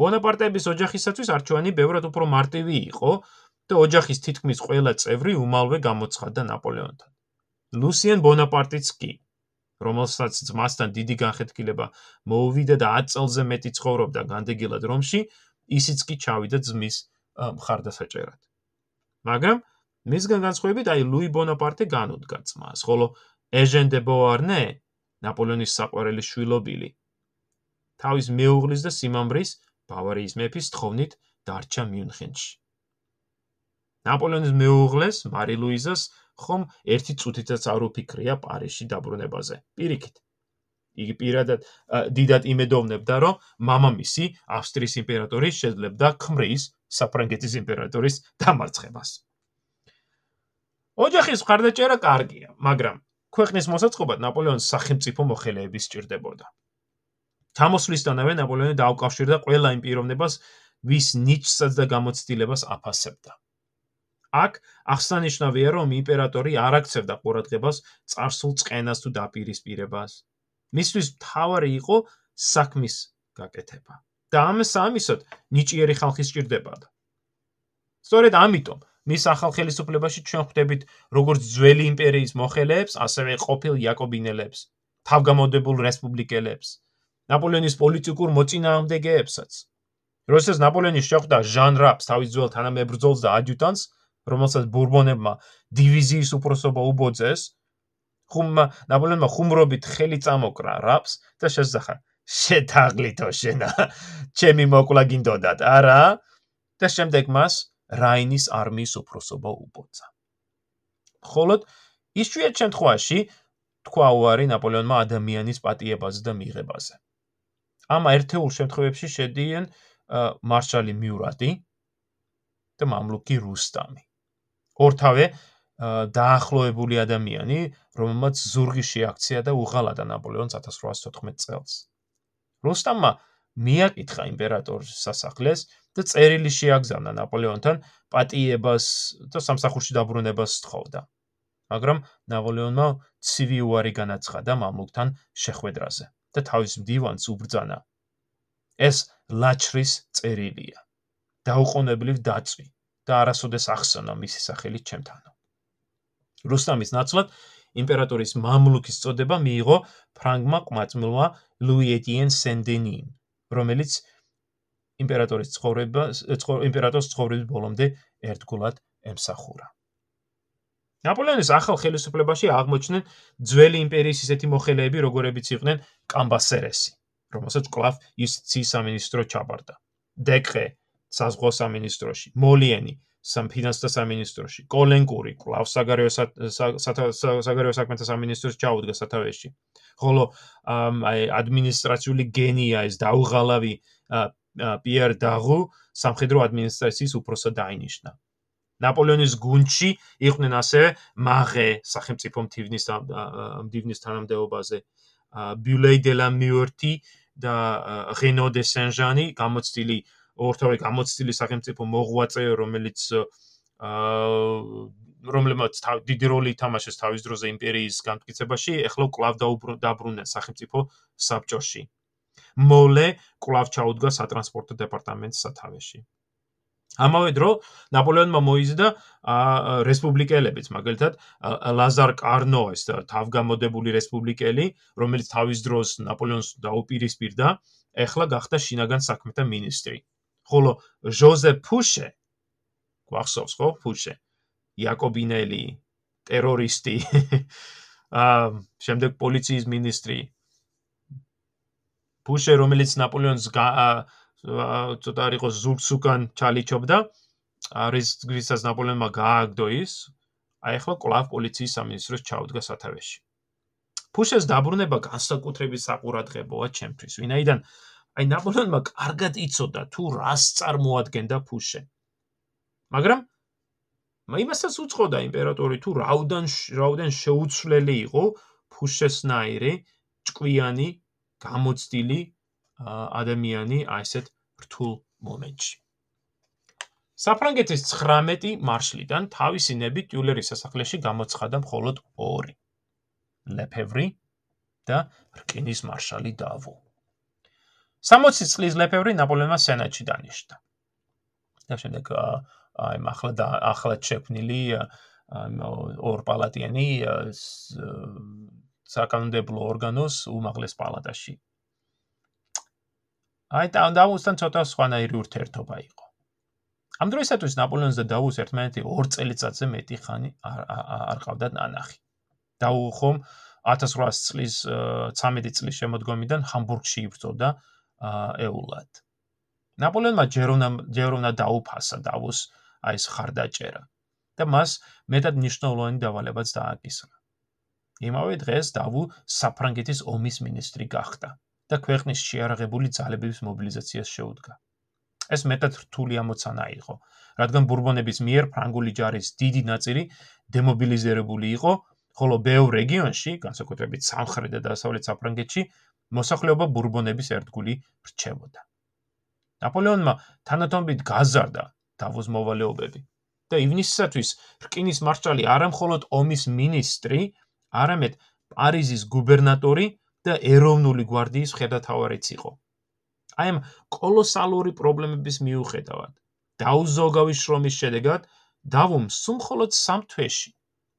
ბონაპარტეების ოჯახისათვის არჩევანი ბევრად უფრო მარტივი იყო და ოჯახის თითქმის ყველა წევრი უმალვე გამოცხადდა ნაპოლეონთან. ლუსიენ ბონაპარტიც კი, რომელსაც ძმასთან დიდი განხეთქილება მოუვიდა და 10 წელზე მეტი ცხოვრობდა განდეგილად რომში, ისიც კი ჩავიდა ძმის მხარდასაჭერად. მაგრამ მისგან განსხვავებით, აი ლუი ბონაპარტე განუდგა ძმას, ხოლო ეჟენ დე ბოარნე, ნაპოლეონის საყვარელი შვილობილი, თავის მეუღლის და სიმამრის ბავარიის მეფის თხოვნით დარჩა მიუნხენში. ნაპოლეონის მეუღლეს, მარი ლუიზას, ხომ ერთი წუთითაც არ უფიქრია პარიზში დაბრუნებაზე. პირიქით. იგი პირადად დიდად იმედოვნებდა, რომ მამამისი, ავსტრიის იმპერატორი შეძლებდა ქმრის საფრანგეთის იმპერატორის დამარცხებას. ოჯახის ხარდაჭერა კარგია, მაგრამ ქვეყნის მოსაწყობად ნაპოლეონს სახელმწიფო მოხელეები სჭირდებოდა. ჩამოსვლისთანავე ნაპოლეონი დაუკავშირდა ყველა იმ პიროვნებას, ვის ნიჭსაც და გამოცდილებას აფასებდა. აქ აღსანიშნავია, რომ იმპერატორი არ აქცევდა ყურადღებას царსულ წყენას თუ დაპირისპირებას. მისთვის მთავარი იყო საქმის გაკეთება და ამ სამისოთ ნიჭიერი ხალხი სჭირდებოდა. სწორედ ამიტომ მის ახალხელისუფლებაში ჩვენ ხვდებით როგორც ძველი იმპერიის მოხელეებს, ასევე ყოფილ იაკობინელებს, თავგამოდებულ რესპუბლიკელებს, ნაპოლეონის პოლიტიკურ მოწინააღმდეგეებსაც. როდესაც ნაპოლეონი შეხვდა ჟან რაპს, თავის ძველ თანამებრძოლს და ადიუტანტს, რომელსაც ბურბონებმა დივიზიის უფროსობა უბოძეს, ხუმ ნაპოლეონმა ხუმრობით ხელი წამოკრა რაპს და შეძახა: "შეთაღლითო შენა, ჩემი მოკლა გინდოდათ, არა?" და შემდეგ მას რაინის არმიის უფროსობა უბოძა. ხოლოდ ის შეიძლება შემთხვევაში თქვა უარი ნაპოლეონმა ადამიანის პატიებაზე და მიღებაზე. ამ ერთეულ შემთხვევებში შედიან მარშალი მიურატი და მამლუკი რუსტამი. ორთავე დაახლოებული ადამიანი, რომელმაც ზურგი შეაქცია და უღალატა ნაპოლეონს 1814 წელს. რუსტამმა მიაკითხა იმპერატორის სასახლეს და წერილი შეაგზავნა ნაპოლეონთან პატიებას და სამსახურში დაბრუნებას სთხოვდა. მაგრამ ნაპოლეონმა ცივი უარი განაცხადა მამლუქთან შეხვედრაზე და თავის მდივანს უბრძანა. ეს ლაჩრის წერილია. დაუყოვნებლივ დაწვი და არასოდეს ახსნა მისი სახელი ჩემთანო. რუსტამის ნაცვლად იმპერატორის მამლუქის წოდება მიიღო ფრანგმა ყმაწმულმა ლუი ეტიენ სენ-დენიმ, რომელიც იმპერატორის ცხოვრებას იმპერატორის ცხოვრების ბოლომდე ერთგულად ემსახურა. ნაპოლეონის ახალ ხელისუფლებაში აღმოჩნდნენ ძველი იმპერიის ისეთი მოხელეები, როგორებიც იყვნენ კამბასერესი, რომელსაც კლავ ის ცი სამინისტრო ჩაბარდა. დეკრე საზღვაო სამინისტროში, მოლიენი სამფინანსთა სამინისტროში, კოლენკური კლავ საგარეო საგარეო საქმეთა სამინისტროს ჩაუდგა სათავეში. ხოლო აი ადმინისტრაციული გენია ეს დაუღალავი პიერ დაღუ სამხედრო ადმინისტრაციის უფროსად დაინიშნა. ნაპოლეონის გუნჩი იყვნენ ასევე მაღე სახელმწიფო მდივნის მდივნის თანამდებობაზე, ბიულეი დე ლა მიორტი და რენო დე სენ-ჟანი გამოცდილი ორთავე გამოცდილი სახელმწიფო მოღვაწე, რომელიც რომლებმაც დიდი როლი ითამაშეს თავის დროზე იმპერიის განმტკიცებაში, ეხლა კლავ დაუბრუნდა სახელმწიფო საბჭოში. მოლე კლავ ჩაუდგა სატრანსპორტო დეპარტამენტს სათავეში. ამავე დრო ნაპოლეონმა მოიზიდა რესპუბლიკელებიც, მაგალითად ლაზარ კარნო ეს თავგამოდებული რესპუბლიკელი, რომელიც თავის დროს ნაპოლეონს დაუპირისპირდა, ეხლა გახდა შინაგან საქმეთა მინისტრი. ხოლო ჟოზე ფუშე გვახსოვს ხო ფუშე იაკობინელი ტერორისტი აა შემდეგ პოლიციის მინისტრი ფუშე რომელიც ნაპოლეონს ცოტა არ იყო ზულსუკან ჩალიჩობდა არის ვისაც ნაპოლეონმა გააგდო ის აი ახლა კლავ პოლიციის სამინისტროს ჩაუდგა სათავეში ფუშეს დაბრუნება განსაკუთრებით საყურადღებოა ჩემთვის ვინაიდან აი ნაპოლეონმა კარგად იცოდა თუ რას წარმოადგენდა ფუშე. მაგრამ იმასაც უცხოდა იმპერატორი თუ რაუდან რაუდან შეუცვლელი იყო ფუშესნაირი ჭკვიანი გამოცდილი ადამიანი აი ესეთ რთულ მომენტში. საფრანგეთის 19 მარშლიდან თავისი ნებით ტიულერის სასახლეში გამოცხადა მხოლოდ 2. ლეფევრი და რკინის მარშალი დავო. 60 წლის ლეფევრი ნაპოლეონმა სენატში დანიშნა. და შემდეგ აი ახლა ახლა შექმნილი ორპალატიანი საკანონმდებლო ორგანოს უმაღლეს პალატაში. აი და დაუსთან ცოტა სხვანაირი ურთიერთობა იყო. ამ დროისათვის ნაპოლეონს და დაუს ერთმანეთი 2 წელიწადზე მეტი ხანი არ ყავდათ ნანახი. დაუ ხომ 1800 წლის 13 წლის შემოდგომიდან ჰამბურგში იბრძოდა ეულად. ნაპოლეონმა ჯერონა ჯერონა დაუფასა დავოს აი ეს ხარდაჭერა და მას მეტად ნიშნულოვანი დავალებაც დააკისრა. იმავე დღეს დავუ საფრანგეთის ომის მინისტრი გახდა და ქვეყნის შეარაღებული ძალების მობილიზაციას შეუდგა. ეს მეტად რთული ამოცანა იყო, რადგან ბურბონების მიერ ფრანგული ჯარის დიდი ნაწილი დემობილიზირებული იყო, ხოლო ბევრ რეგიონში, განსაკუთრებით სამხრეთ და დასავლეთ საფრანგეთში, მოსახლეობა ბურბონების ერთგული რჩებოდა. ნაპოლეონმა თანატომობით გაზარდა დავოს მოვალეობები და ივნისისათვის რკინის მარშალი არამხოლოდ ომის მინისტრი, არამედ პარიზის გუბერნატორი და ეროვნული გვარდიის ხელმძღვანელიც იყო. აი ამ კოლოსალური პრობლემების მიუხედავად, დაუზოგავის შრომის შედეგად დავომ სულ მხოლოდ 3 თვეში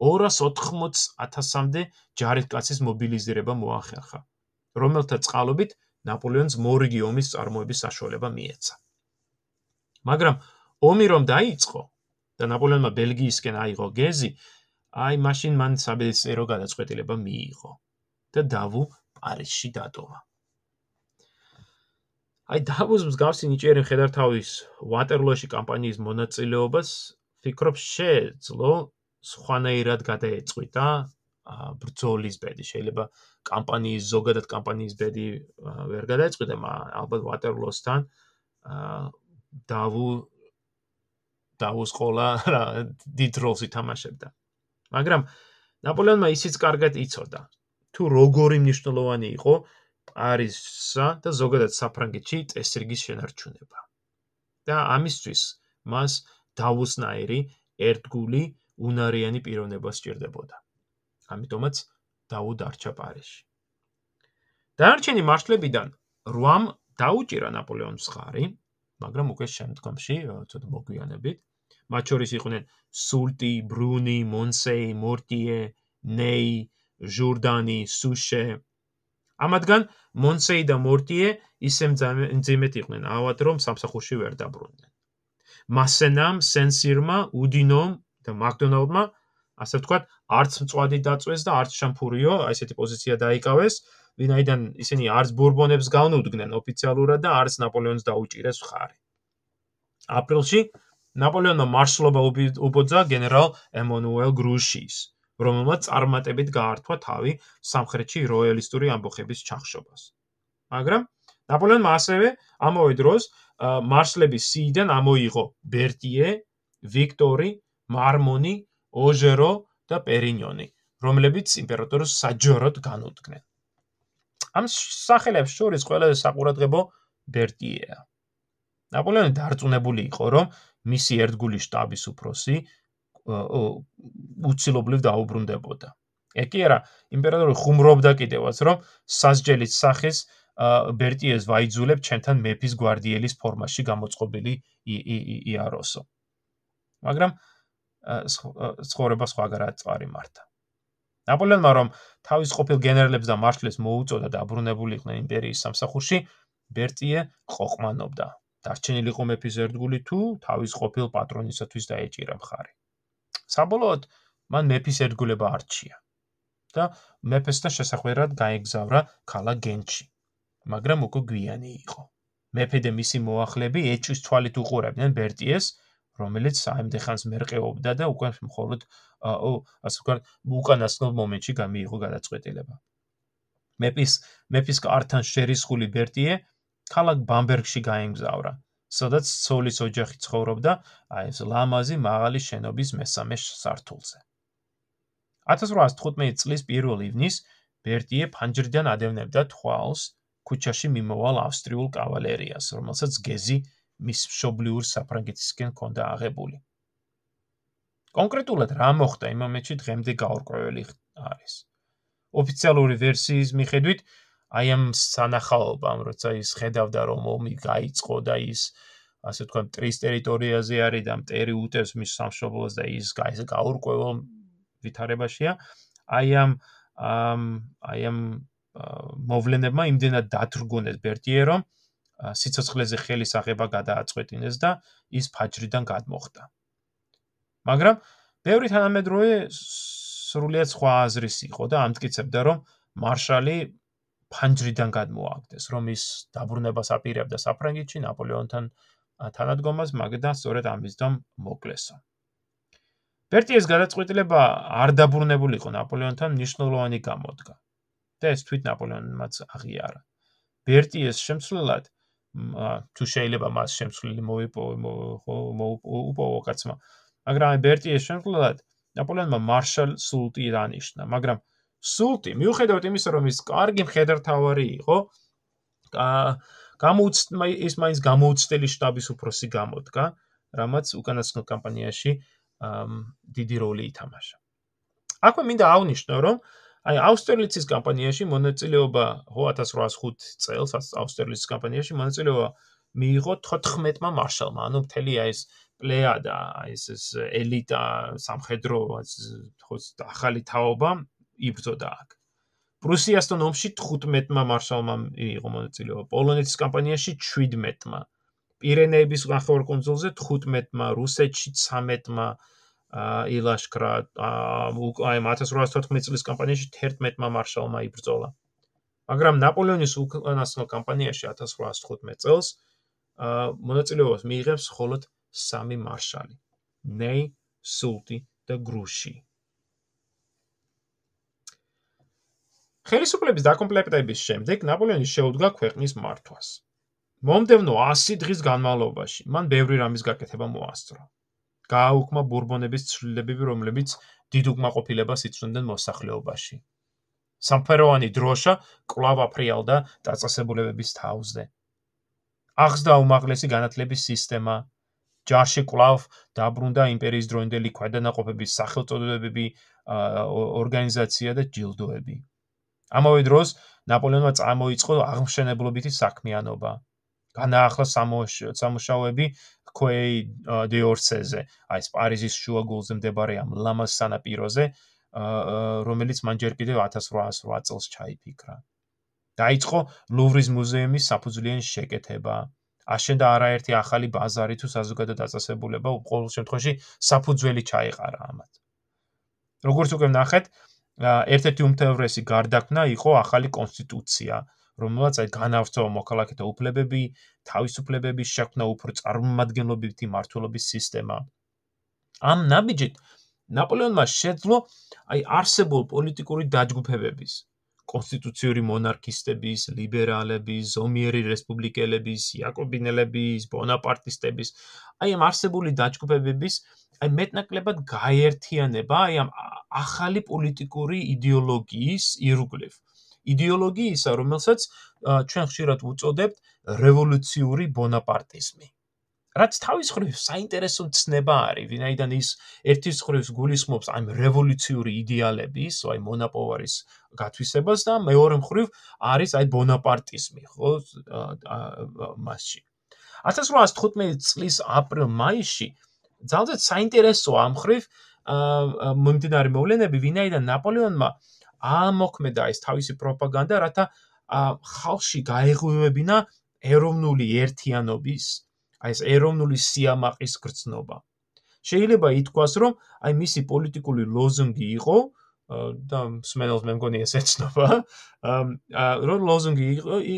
280.000-მდე ჯარისკაცის მობილიზირება მოახერხა. რომელთა წყალობით ნაპოლეონს მორიგი ომის წარმოების საშუალება მიეცა. მაგრამ ომი რომ დაიწყო და ნაპოლეონმა ბელგიისკენ აიღო გეზი, აი მაშინ მან საბედისწერო გადაწყვეტილება მიიღო და დავუ პარიზში დატოვა. აი დავუს მსგავსი ნიჭიერი მხედარ თავის ვატერლოში კამპანიის მონაწილეობას ფიქრობს შეძლო სხვანაირად გადაეწყვიტა ბრძოლის ბედი შეიძლება კამპანიის ზოგადად კამპანიის ბედი ვერ გადაეწყვიტა ალბათ ვატერლოსთან დავუ დავუს ყოლა დიდ როლს ითამაშებდა მაგრამ ნაპოლეონმა ისიც კარგად იცოდა, თუ როგორი მნიშვნელოვანი იყო პარიზსა და ზოგადად საფრანგეთში წესრიგის შენარჩუნება. და ამისთვის მას დავუსნაირი ერთგული უნარიანი პიროვნება სჭირდებოდა. ამიტომაც დაუდარჩა პარიზში. დანარჩენი მარშლებიდან 8 დაუჭირა ნაპოლეონის ხარი, მაგრამ უკვე შემდგომში ცოტა მოგვიანებით მათ შორის იყვნენ სულტი, ბრუნი, მონსეი, მორტიე, ნეი, ჟურდანი, სუშე. ამათგან მონსეი და მორტიე ისე მძიმეთ იყვნენ ავად რომ სამსახურში ვერ დაბრუნდნენ. მასენამ, სენსირმა, უდინომ და მაკდონალდმა ასე ვთქვათ, არც მწვადი დაწვეს და არც შამფურიო, აი ესეთი პოზიცია დაიკავეს, ვინაიდან ისინი არც ბურბონებს განუდგნენ ოფიციალურად და არც ნაპოლეონს დაუჭირეს ხარი. აპრილში ნაპოლეონმა მარშლობა უბოძა გენერალ ემანუელ გრუშის, რომელმაც წარმატებით გაართვა თავი სამხრეთში როიალისტური ამბოხების ჩახშობას. მაგრამ ნაპოლეონმა ასევე ამავე დროს მარშლების სიიდან ამოიღო ბერტიე, ვიქტორი, მარმონი, ოჟერო და პერინიონი, რომლებიც იმპერატორს საჯაროდ განუდგნენ. ამ სახელებს შორის ყველაზე საყურადღებო ბერტიეა. ნაპოლეონი დარწმუნებული იყო, რომ მისი ერთგული შტაბის უფროსი უცილობლივ დაუბრუნდებოდა. ეგ კი არა, იმპერატორი ხუმრობდა კიდევაც, რომ სასჯელით სახის ბერტიეს ვაიძულებ ჩემთან მეფის გვარდიელის ფორმაში გამოწყობილი იაროსო. მაგრამ ცხოვრება სხვაგარად წარიმართა. ნაპოლეონმა რომ თავის ყოფილ გენერლებს და მარშლებს მოუწოდა და აბრუნებულიყვნენ იმპერიის სამსახურში, ბერტიე ყოყმანობდა. დარჩენილიყო მეფის ერთგული თუ თავის ყოფილ პატრონისათვის დაეჭირა მხარი. საბოლოოდ მან მეფის ერთგულება არჩია და მეფესთან შესახვედრად გაეგზავრა ქალაქ გენჩი. მაგრამ უკვე გვიანი იყო. მეფე და მისი მოახლეები ეჭვის თვალით უყურებდნენ ბერტიეს, რომელიც საიმდეხანს მერყეობდა და უკვე მხოლოდ ასე ვქოთ, უკანასკნელ მომენტში გამიიღო გადაწყვეტილება. მეფის მეფის კართან შერისხული ბერტიე ქალაქ ბამბერგში გაემგზავრა, სადაც ცოლის ოჯახი ცხოვრობდა, აი ეს ლამაზი მაღალი შენობის მესამე სართულზე. 1815 წლის 1 ივნის ბერტიე ფანჯრიდან ადევნებდა თვალს ქუჩაში მიმოვალ ავსტრიულ კავალერიას, რომელსაც გეზი მის მშობლიურ საფრანგეთისკენ ჰქონდა აღებული. კონკრეტულად რა მოხდა იმ მომენტში დღემდე გაურკვეველი არის. ოფიციალური ვერსიის მიხედვით, აი ამ სანახაობამ, როცა ის ხედავდა რომ ომი გაიწყო და ის ასე თქვა მტრის ტერიტორიაზე არის და მტერი უტევს მის სამშობლოს და ის გაიზ გაურკვეველ ვითარებაშია, აი ამ აი ამ მოვლენებმა იმდენად დათრგუნეს ბერტიე რომ სიცოცხლეზე ხელის აღება გადააწყვეტინეს და ის ფაჯრიდან გადმოხდა. მაგრამ ბევრი თანამედროვე სრულიად სხვა აზრის იყო და ამტკიცებდა რომ მარშალი ფანჯრიდან გადმოაგდეს, რომ ის დაბრუნებას აპირებდა საფრანგეთში ნაპოლეონთან თანადგომას, მაგრამ სწორედ ამის დამ მოკლესო. ბერტიეს გადაწყვეტილება არ დაბრუნებულიყო ნაპოლეონთან ნიშნულოვანი გამოდგა. და ეს თვით ნაპოლეონმაც აღიარა. ბერტიეს შემცვლელად თუ შეიძლება მას შემცვლელი მოიპოვო მოუპოვო კაცმა, მაგრამ ბერტიეს შემცვლელად ნაპოლეონმა მარშალ სულტი დანიშნა, მაგრამ სულტი, მიუხედავად იმისა, რომ ის კარგი მხედართავარი იყო, გამოუცნო ის მაინც გამოუცდელი შტაბის უფროსი გამოდგა, რამაც უკანასკნელ კამპანიაში დიდი როლი ითამაშა. აქვე მინდა აღვნიშნო, რომ აი ავსტერლიცის კამპანიაში მონაწილეობა 1805 წელს ავსტერლიცის კამპანიაში მონაწილეობა მიიღო 14-მა მარშალმა, ანუ მთელი აი ეს პლეადა, აი ეს ეს ელიტა, სამხედრო, ახალი თაობა იბრძოდა აქ. პრუსიასთან ომში 15-მა მარშალმა იყო მონაწილეობა, პოლონეთის კამპანიაში 17-მა, პირენეების ნახევარკუნძულზე 15-მა, რუსეთში 13-მა ილაშქრა, აი 1814 წლის კამპანიაში 11-მა მარშალმა იბრძოლა. მაგრამ ნაპოლეონის უკანასკნელ კამპანიაში 1815 წელს მონაწილეობას მიიღებს მხოლოდ სამი მარშალი: ნეი, სულტი და გრუში. ხელისუფლების დაკომპლექტების შემდეგ ნაპოლეონი შეუდგა ქვეყნის მართვას. მომდევნო 100 დღის განმავლობაში მან ბევრი რამის გაკეთება მოასწრო. გააუქმა ბურბონების ცვლილებები, რომლებიც დიდ უკმაყოფილებას იწვევდნენ მოსახლეობაში. სამფეროვანი დროშა კლავ აფრიალდა დაწესებულებების თავზე. აღსდა უმაღლესი განათლების სისტემა. ჯარში კლავ დაბრუნდა იმპერიის დროინდელი ქვედანაყოფების სახელწოდებები, ორგანიზაცია და ჯილდოები. ამავე დროს ნაპოლეონმა წამოიწყო აღმშენებლობითი საქმიანობა. განაახლა სამუშაოები ქვეი დე ორსეზე, აი ეს პარიზის შუაგულზე მდებარე ამ ლამას სანაპიროზე, რომელიც მან ჯერ კიდევ 1808 წელს ჩაიფიქრა. დაიწყო ლუვრის მუზეუმის საფუძვლიანი შეკეთება. აშენდა არაერთი ახალი ბაზარი თუ საზოგადო დაწესებულება, ყოველ შემთხვევაში საფუძველი ჩაიყარა ამათ. როგორც უკვე ნახეთ, ერთ-ერთი უმთავრესი გარდაქმნა იყო ახალი კონსტიტუცია, რომელსაც აი განავრცო მოქალაქეთა უფლებები, თავისუფლებების შექმნა უფრო წარმომადგენლობითი მართლობის სისტემა. ამ ნაბიჯით ნაპოლეონმა შეძლო აი არსებულ პოლიტიკური დაჯგუფებების კონსტიტუციური მონარქისტების, ლიბერალების, ზომიერი რესპუბლიკელების, იაკობინელების, ბონაპარტისტების, აი ამ არსებული დაჯგუფებების აი მეტნაკლებად გაერთიანება აი ამ ახალი პოლიტიკური იდეოლოგიის ირგვლივ. იდეოლოგიისა, რომელსაც ჩვენ ხშირად უწოდებთ რევოლუციური ბონაპარტიზმი. რაც თავის მხრივ საინტერესო ცნება არის, ვინაიდან ის ერთის მხრივ გულისხმობს ამ რევოლუციური იდეალების, აი მონაპოვარის გათვისებას და მეორე მხრივ არის აი ბონაპარტიზმი, ხო, მასში. 1815 წლის აპრილ-მაისში ძალზედ საინტერესო ამ მხრივ მომდინარე მოვლენები, ვინაიდან ნაპოლეონმა ამოქმედა ეს თავისი პროპაგანდა, რათა ხალხში გაეღვივებინა ეროვნული ერთიანობის აი ეს ეროვნული სიამაყის გრძნობა. შეიძლება ითქვას, რომ აი მისი პოლიტიკური ლოზუნგი იყო და სმენელს მე მგონი ეს ეცნობა, რომ ლოზუნგი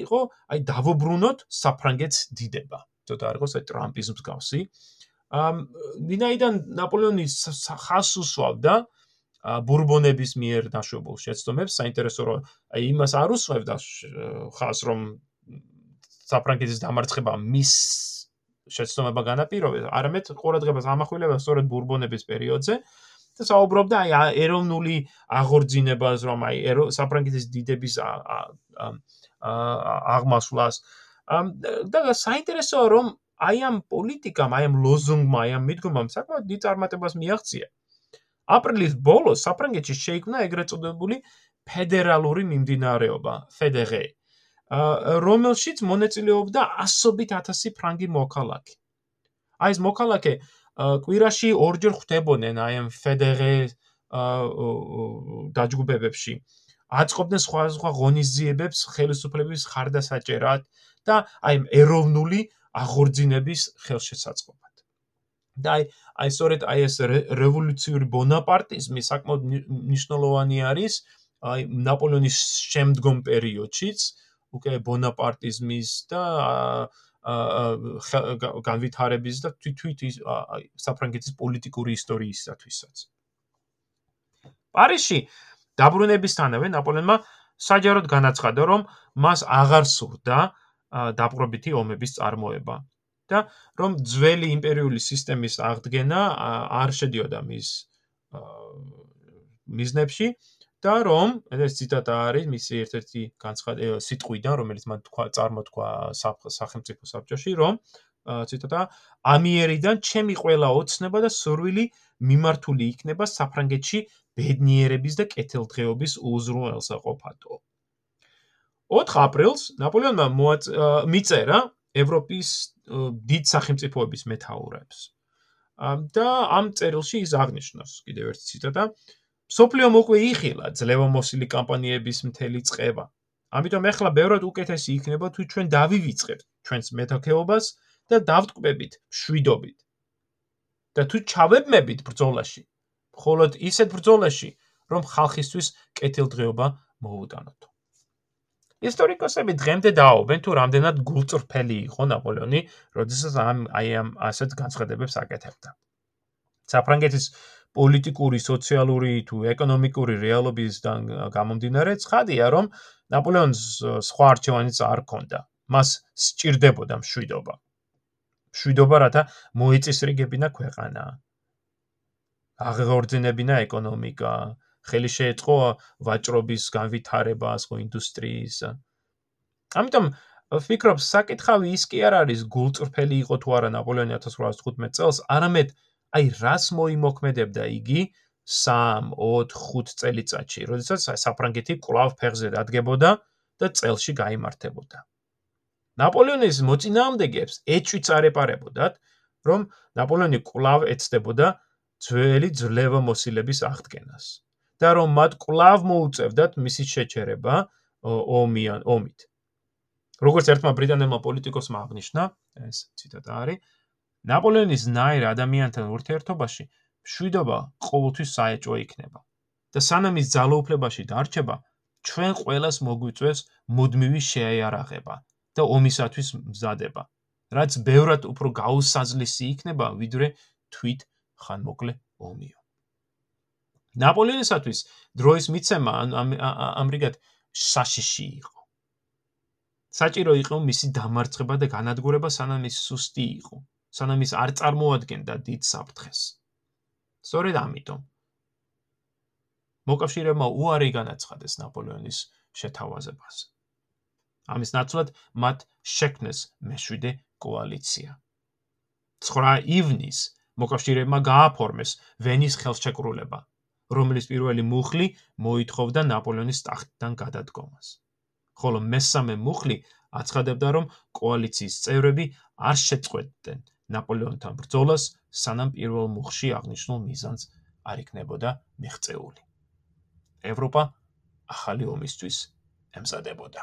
იყო აი დავობრუნოთ საფრანგეთს დიდება. ცოტა არ იყოს აი ტრამპის მსგავსი. ამ ვინაიდან ნაპოლეონი ხას უსვავდა ბურბონების მიერ დაშვებულ შეცდომებს, საინტერესო რომ იმას არ უსვევდა ხას რომ საფრანგეთის დამარცხება მის შეცდომება განაპირობებს, არამედ ყურადღებას ამახვილება სწორედ ბურბონების პერიოდზე და საუბრობდა აი ეროვნული აღორძინებას, რომ აი საფრანგეთის დიდების აღმასვლას. და საინტერესოა რომ აი ამ პოლიტიკამ, აი ამ ლოზუნგმა, აი ამ მიდგომამ საკმაოდ დიდ წარმატებას მიაღწია. აპრილის ბოლოს საფრანგეთში შეიქმნა ეგრეთ წოდებული ფედერალური მიმდინარეობა, FDR. რომელშიც მონაწილეობდა ასობით ათასი ფრანგი მოქალაქე. აი ეს მოქალაქე კვირაში ორჯერ ხვდებოდნენ აი ამ ფედერე დაჯგუფებებში. აწყობდნენ სხვა სხვა ღონისძიებებს ხელისუფლების ხარდასაჭერად და აი ეროვნული აღორძინების ხელშესაწყობად. და აი აი სწორედ აი ეს რევოლუციური ბონაპარტიზმი საკმაოდ მნიშვნელოვანი არის აი ნაპოლეონის შემდგომ პერიოდშიც, უკვე ბონაპარტიზმის და განვითარების და თვითით საფრანგეთის პოლიტიკური ისტორიისათვისაც. პარიზში დაბრუნებისთანავე ნაპოლეონმა საჯაროდ განაცხადა, რომ მას აღარ სურდა დაპყრობითი ომების წარმოება და რომ ძველი იმპერიული სისტემის აღდგენა არ შედიოდა მის მიზნებში და რომ ეს ციტატა არის მისი ერთ-ერთი განცხადება სიტყვიდან, რომელიც მან თქვა წარმოთქვა სახელმწიფო საბჭოში, რომ ციტატა ამიერიდან ჩემი ყველა ოცნება და სურვილი მიმართული იქნება საფრანგეთში ბედნიერების და კეთილდღეობის უზრუნველსაყოფათო. 4 აპრილს ნაპოლეონმა მიწერა ევროპის დიდ სახელმწიფოების მეთაურებს. და ამ წერილში ის აღნიშნავს კიდევ ერთ ციტატა სოფლიო მოყვე იხილა ძლევამოსილი კამპანიების მთელი წება. ამიტომ ეხლა ბევრად უკეთესი იქნება თუ ჩვენ დავივიწყებთ ჩვენს მეთოქეობას და დავტკბებით შვიდობით. და თუ ჩავებმებით ბრძოლაში, მხოლოდ ისეთ ბრძოლაში, რომ ხალხისთვის კეთილდღეობა მოუტანოთ. ისტორიკოსები დღემდე დააობენ თუ რამდენად გულწრფელი იყო ნაპოლეონი, როდესაც ამ აი ამ ასეთ განცხადებებს აკეთებდა. საფრანგეთის პოლიტიკური, სოციალური თუ ეკონომიკური რეალობისგან გამომდინარე, ცხადია, რომ ნაპოლეონს სხვა არჩევანიც არ ჰქონდა. მას სჭირდებოდა მშვიდობა. მშვიდობა, რათა მოეწესრიგებინა ქვეყანა. აღეორძინებინა ეკონომიკა, ხელი შეეწყო ვაჭრობის განვითარებას, ხო ინდუსტრიის. ამიტომ ვფიქრობ, საკითხავი ის კი არ არის გულწრფელი იყო თუ არა ნაპოლეონი 1815 წელს, არამედ აი რას მოიმოქმედებდა იგი 3, 4, 5 წელიწადში, როდესაც საფრანგეთი კვლავ ფეხზე დადგებოდა და წელში გამართებოდა. ნაპოლეონის მოწინააღმდეგეებს ეჭვიც არეპარებოდათ, რომ ნაპოლეონი კვლავ ეცდებოდა ძველი ძლევამოსილების აღდგენას და რომ მათ კვლავ მოუწევდათ მისი შეჩერება ომიან ომით. როგორც ერთმა ბრიტანელმა პოლიტიკოსმა აღნიშნა, ეს ციტატა არის, ნაპოლეონის ნაირ ადამიანთან ურთიერთობაში შვიდობა ყოველთვის საეჭვო იქნება. და სანამ ის ძალოუფლებაში დარჩება, ჩვენ ყოველას მოგვიწევს მუდმივი შეაიარაღება და ომისათვის მზადება, რაც ბევრად უფრო გაუსაზლისი იქნება, ვიდრე თვით ხანმოკლე ომიო. ნაპოლეონისათვის დროის მიცემა ამრიგად საშიში იყო. საჭირო იყო მისი დამარცხება და განადგურება სანამ ის სუსტი იყო, სანამ ის არ წარმოადგენდა დიდ საფრთხეს. სწორედ ამიტომ მოკავშირეებმა უარი განაცხადეს ნაპოლეონის შეთავაზებას. ამის ნაცვლად მათ შექმნეს მეშვიდე კოალიცია. 9 ივნის მოკავშირეებმა გააფორმეს ვენის ხელშეკრულება, რომლის პირველი მუხლი მოითხოვდა ნაპოლეონის ტახტიდან გადადგომას. ხოლო მესამე მუხლი აცხადებდა, რომ კოალიციის წევრები არ შეწყვეტდნენ ნაპოლეონთან ბრძოლას, სანამ პირველ მუხში აღნიშნულ მიზანს არ იქნებოდა მიღწეული. ევროპა ახალი ომისთვის ემზადებოდა.